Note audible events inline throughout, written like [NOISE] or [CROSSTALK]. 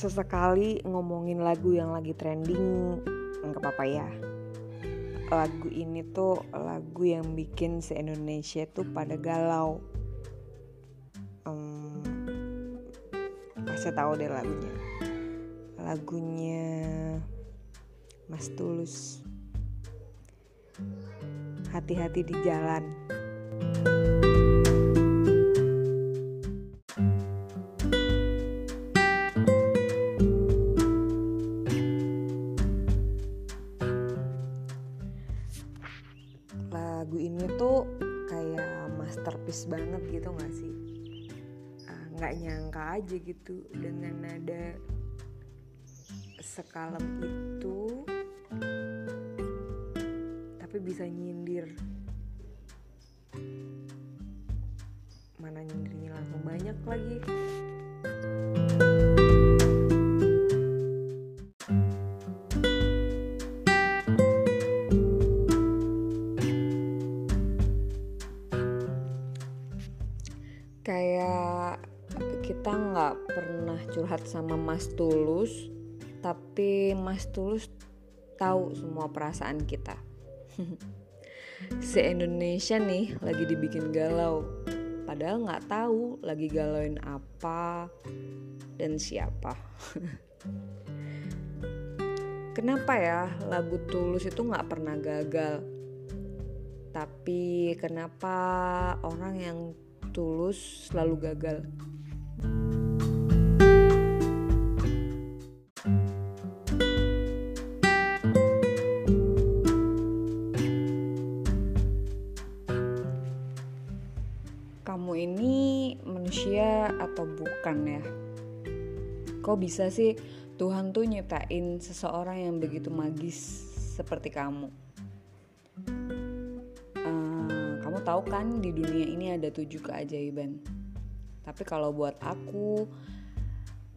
sesekali ngomongin lagu yang lagi trending. Nggak apa-apa ya. Lagu ini tuh lagu yang bikin se Indonesia tuh pada galau. Um, kasih tahu deh lagunya. Lagunya Mas Tulus. Hati-hati di jalan gitu gak sih? Ah, nggak nyangka aja gitu dengan nada sekalem itu tapi bisa nyindir. Mana nyindirnya langsung banyak lagi kayak kita nggak pernah curhat sama Mas Tulus tapi Mas Tulus tahu semua perasaan kita. [LAUGHS] Se Indonesia nih lagi dibikin galau. Padahal nggak tahu lagi galauin apa dan siapa. [LAUGHS] Kenapa ya lagu Tulus itu nggak pernah gagal? Tapi kenapa orang yang tulus selalu gagal. Kamu ini manusia atau bukan ya? Kok bisa sih Tuhan tuh nyiptain seseorang yang begitu magis seperti kamu tahu kan di dunia ini ada tujuh keajaiban. Tapi kalau buat aku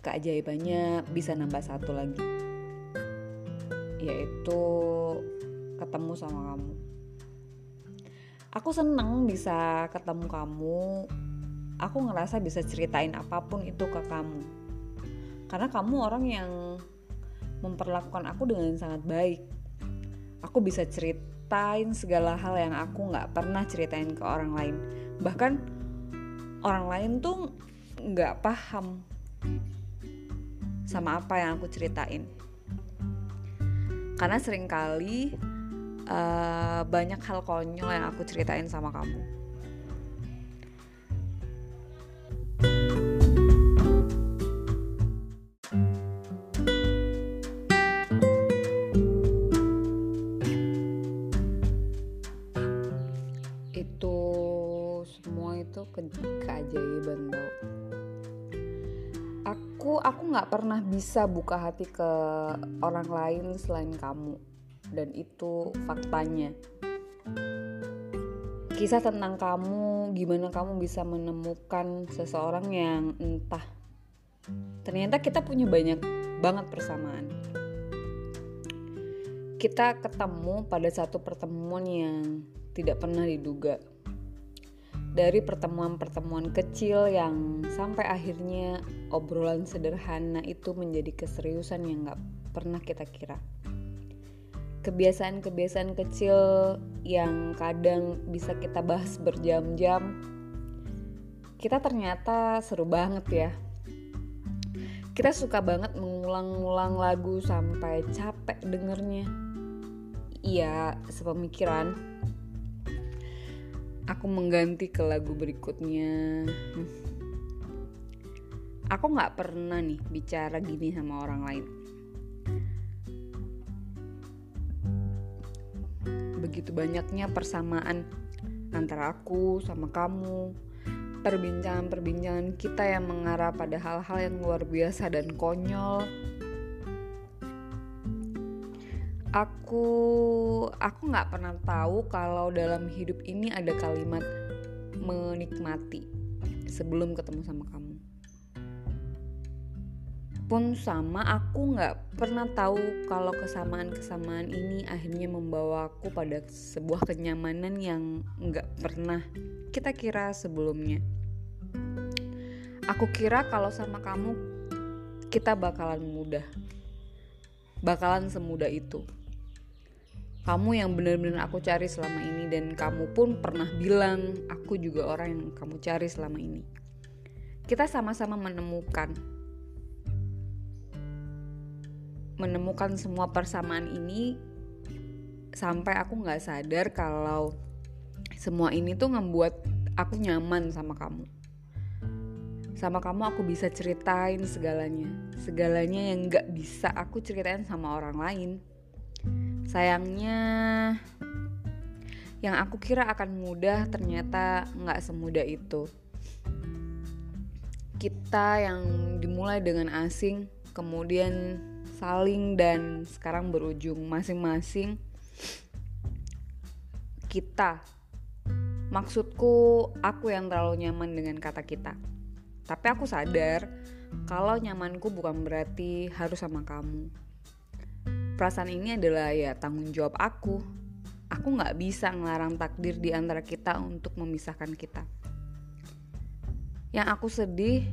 keajaibannya bisa nambah satu lagi. Yaitu ketemu sama kamu. Aku seneng bisa ketemu kamu. Aku ngerasa bisa ceritain apa pun itu ke kamu. Karena kamu orang yang memperlakukan aku dengan sangat baik. Aku bisa ceritain segala hal yang aku nggak pernah ceritain ke orang lain. Bahkan orang lain tuh nggak paham sama apa yang aku ceritain. Karena sering kali uh, banyak hal konyol yang aku ceritain sama kamu. itu nggak pernah bisa buka hati ke orang lain selain kamu. Dan itu faktanya. Kisah tentang kamu gimana kamu bisa menemukan seseorang yang entah. Ternyata kita punya banyak banget persamaan. Kita ketemu pada satu pertemuan yang tidak pernah diduga dari pertemuan-pertemuan kecil yang sampai akhirnya obrolan sederhana itu menjadi keseriusan yang gak pernah kita kira. Kebiasaan-kebiasaan kecil yang kadang bisa kita bahas berjam-jam, kita ternyata seru banget ya. Kita suka banget mengulang-ulang lagu sampai capek dengernya. Iya, sepemikiran aku mengganti ke lagu berikutnya. Hmm. Aku nggak pernah nih bicara gini sama orang lain. Begitu banyaknya persamaan antara aku sama kamu. Perbincangan-perbincangan kita yang mengarah pada hal-hal yang luar biasa dan konyol. Aku aku nggak pernah tahu kalau dalam hidup ini ada kalimat menikmati sebelum ketemu sama kamu. Pun sama aku nggak pernah tahu kalau kesamaan-kesamaan ini akhirnya membawa aku pada sebuah kenyamanan yang nggak pernah kita kira sebelumnya. Aku kira kalau sama kamu kita bakalan mudah. Bakalan semudah itu kamu yang benar-benar aku cari selama ini dan kamu pun pernah bilang aku juga orang yang kamu cari selama ini. Kita sama-sama menemukan menemukan semua persamaan ini sampai aku nggak sadar kalau semua ini tuh ngebuat aku nyaman sama kamu. Sama kamu aku bisa ceritain segalanya. Segalanya yang nggak bisa aku ceritain sama orang lain sayangnya yang aku kira akan mudah ternyata nggak semudah itu. Kita yang dimulai dengan asing kemudian saling dan sekarang berujung masing-masing. Kita maksudku aku yang terlalu nyaman dengan kata kita. Tapi aku sadar kalau nyamanku bukan berarti harus sama kamu perasaan ini adalah ya tanggung jawab aku aku nggak bisa ngelarang takdir di antara kita untuk memisahkan kita yang aku sedih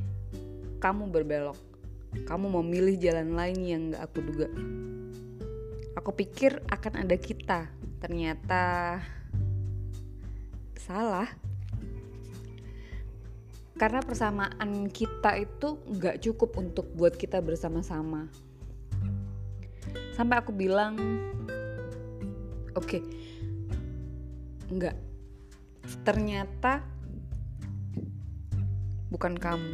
kamu berbelok kamu memilih jalan lain yang gak aku duga. Aku pikir akan ada kita, ternyata salah. Karena persamaan kita itu gak cukup untuk buat kita bersama-sama. Sampai aku bilang, oke, okay, enggak. Ternyata bukan kamu.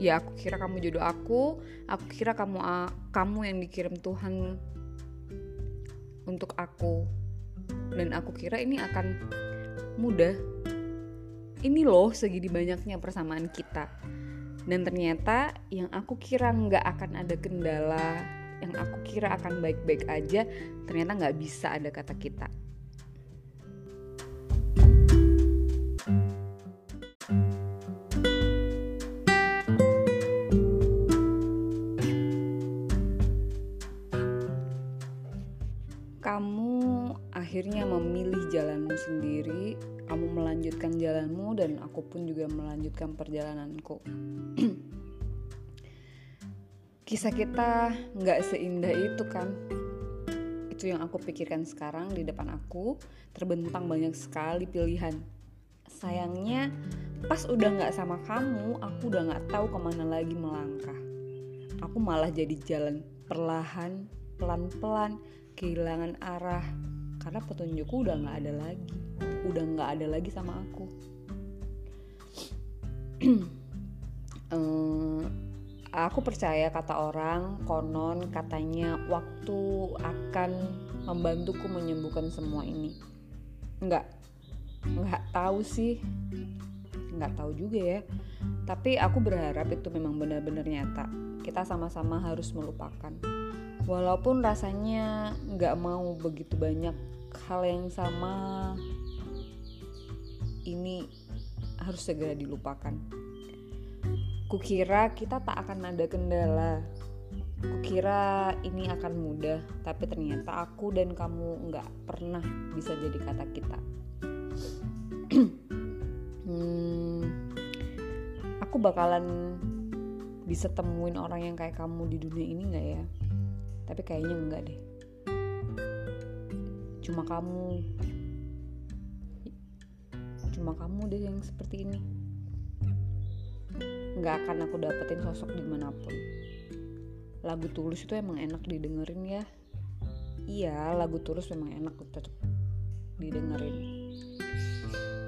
Ya aku kira kamu jodoh aku aku kira kamu kamu yang dikirim Tuhan untuk aku. Dan aku kira ini akan mudah. Ini loh segini banyaknya persamaan kita. Dan ternyata yang aku kira nggak akan ada kendala yang aku kira akan baik-baik aja ternyata nggak bisa ada kata kita akhirnya memilih jalanmu sendiri, kamu melanjutkan jalanmu dan aku pun juga melanjutkan perjalananku. [CLEARS THROAT] Kisah kita nggak seindah itu kan? Itu yang aku pikirkan sekarang di depan aku, terbentang banyak sekali pilihan. Sayangnya, pas udah nggak sama kamu, aku udah nggak tahu ke mana lagi melangkah. Aku malah jadi jalan perlahan, pelan-pelan, kehilangan arah, karena petunjukku udah nggak ada lagi udah nggak ada lagi sama aku um, [CLEARS THROAT] aku percaya kata orang konon katanya waktu akan membantuku menyembuhkan semua ini. Nggak nggak tahu sih. Nggak tahu juga ya. Tapi aku berharap itu memang benar-benar nyata. Kita sama-sama harus melupakan. Walaupun rasanya nggak mau begitu banyak hal yang sama ini harus segera dilupakan. Kukira kita tak akan ada kendala. Kukira ini akan mudah, tapi ternyata aku dan kamu nggak pernah bisa jadi kata kita. [CLEARS THROAT] hmm, aku bakalan bisa temuin orang yang kayak kamu di dunia ini nggak ya? Tapi kayaknya enggak deh cuma kamu cuma kamu deh yang seperti ini nggak akan aku dapetin sosok di mana pun. Lagu tulus itu emang enak didengerin ya. Iya lagu tulus memang enak cocok didengerin.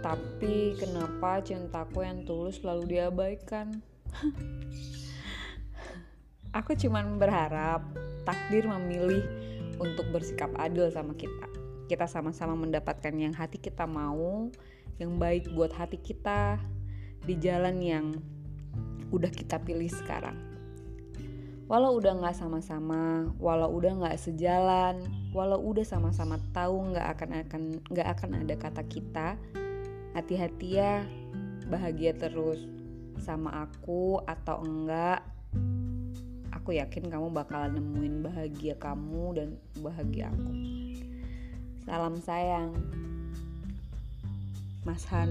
Tapi kenapa cintaku yang tulus selalu diabaikan? [LAUGHS] Aku cuman berharap takdir memilih untuk bersikap adil sama kita. Kita sama-sama mendapatkan yang hati kita mau, yang baik buat hati kita di jalan yang udah kita pilih sekarang. Walau udah nggak sama-sama, walau udah nggak sejalan, walau udah sama-sama tahu nggak akan akan nggak akan ada kata kita, hati-hati ya, bahagia terus sama aku atau enggak. Aku yakin kamu bakalan nemuin bahagia kamu dan bahagia aku. Salam sayang, Mas Han.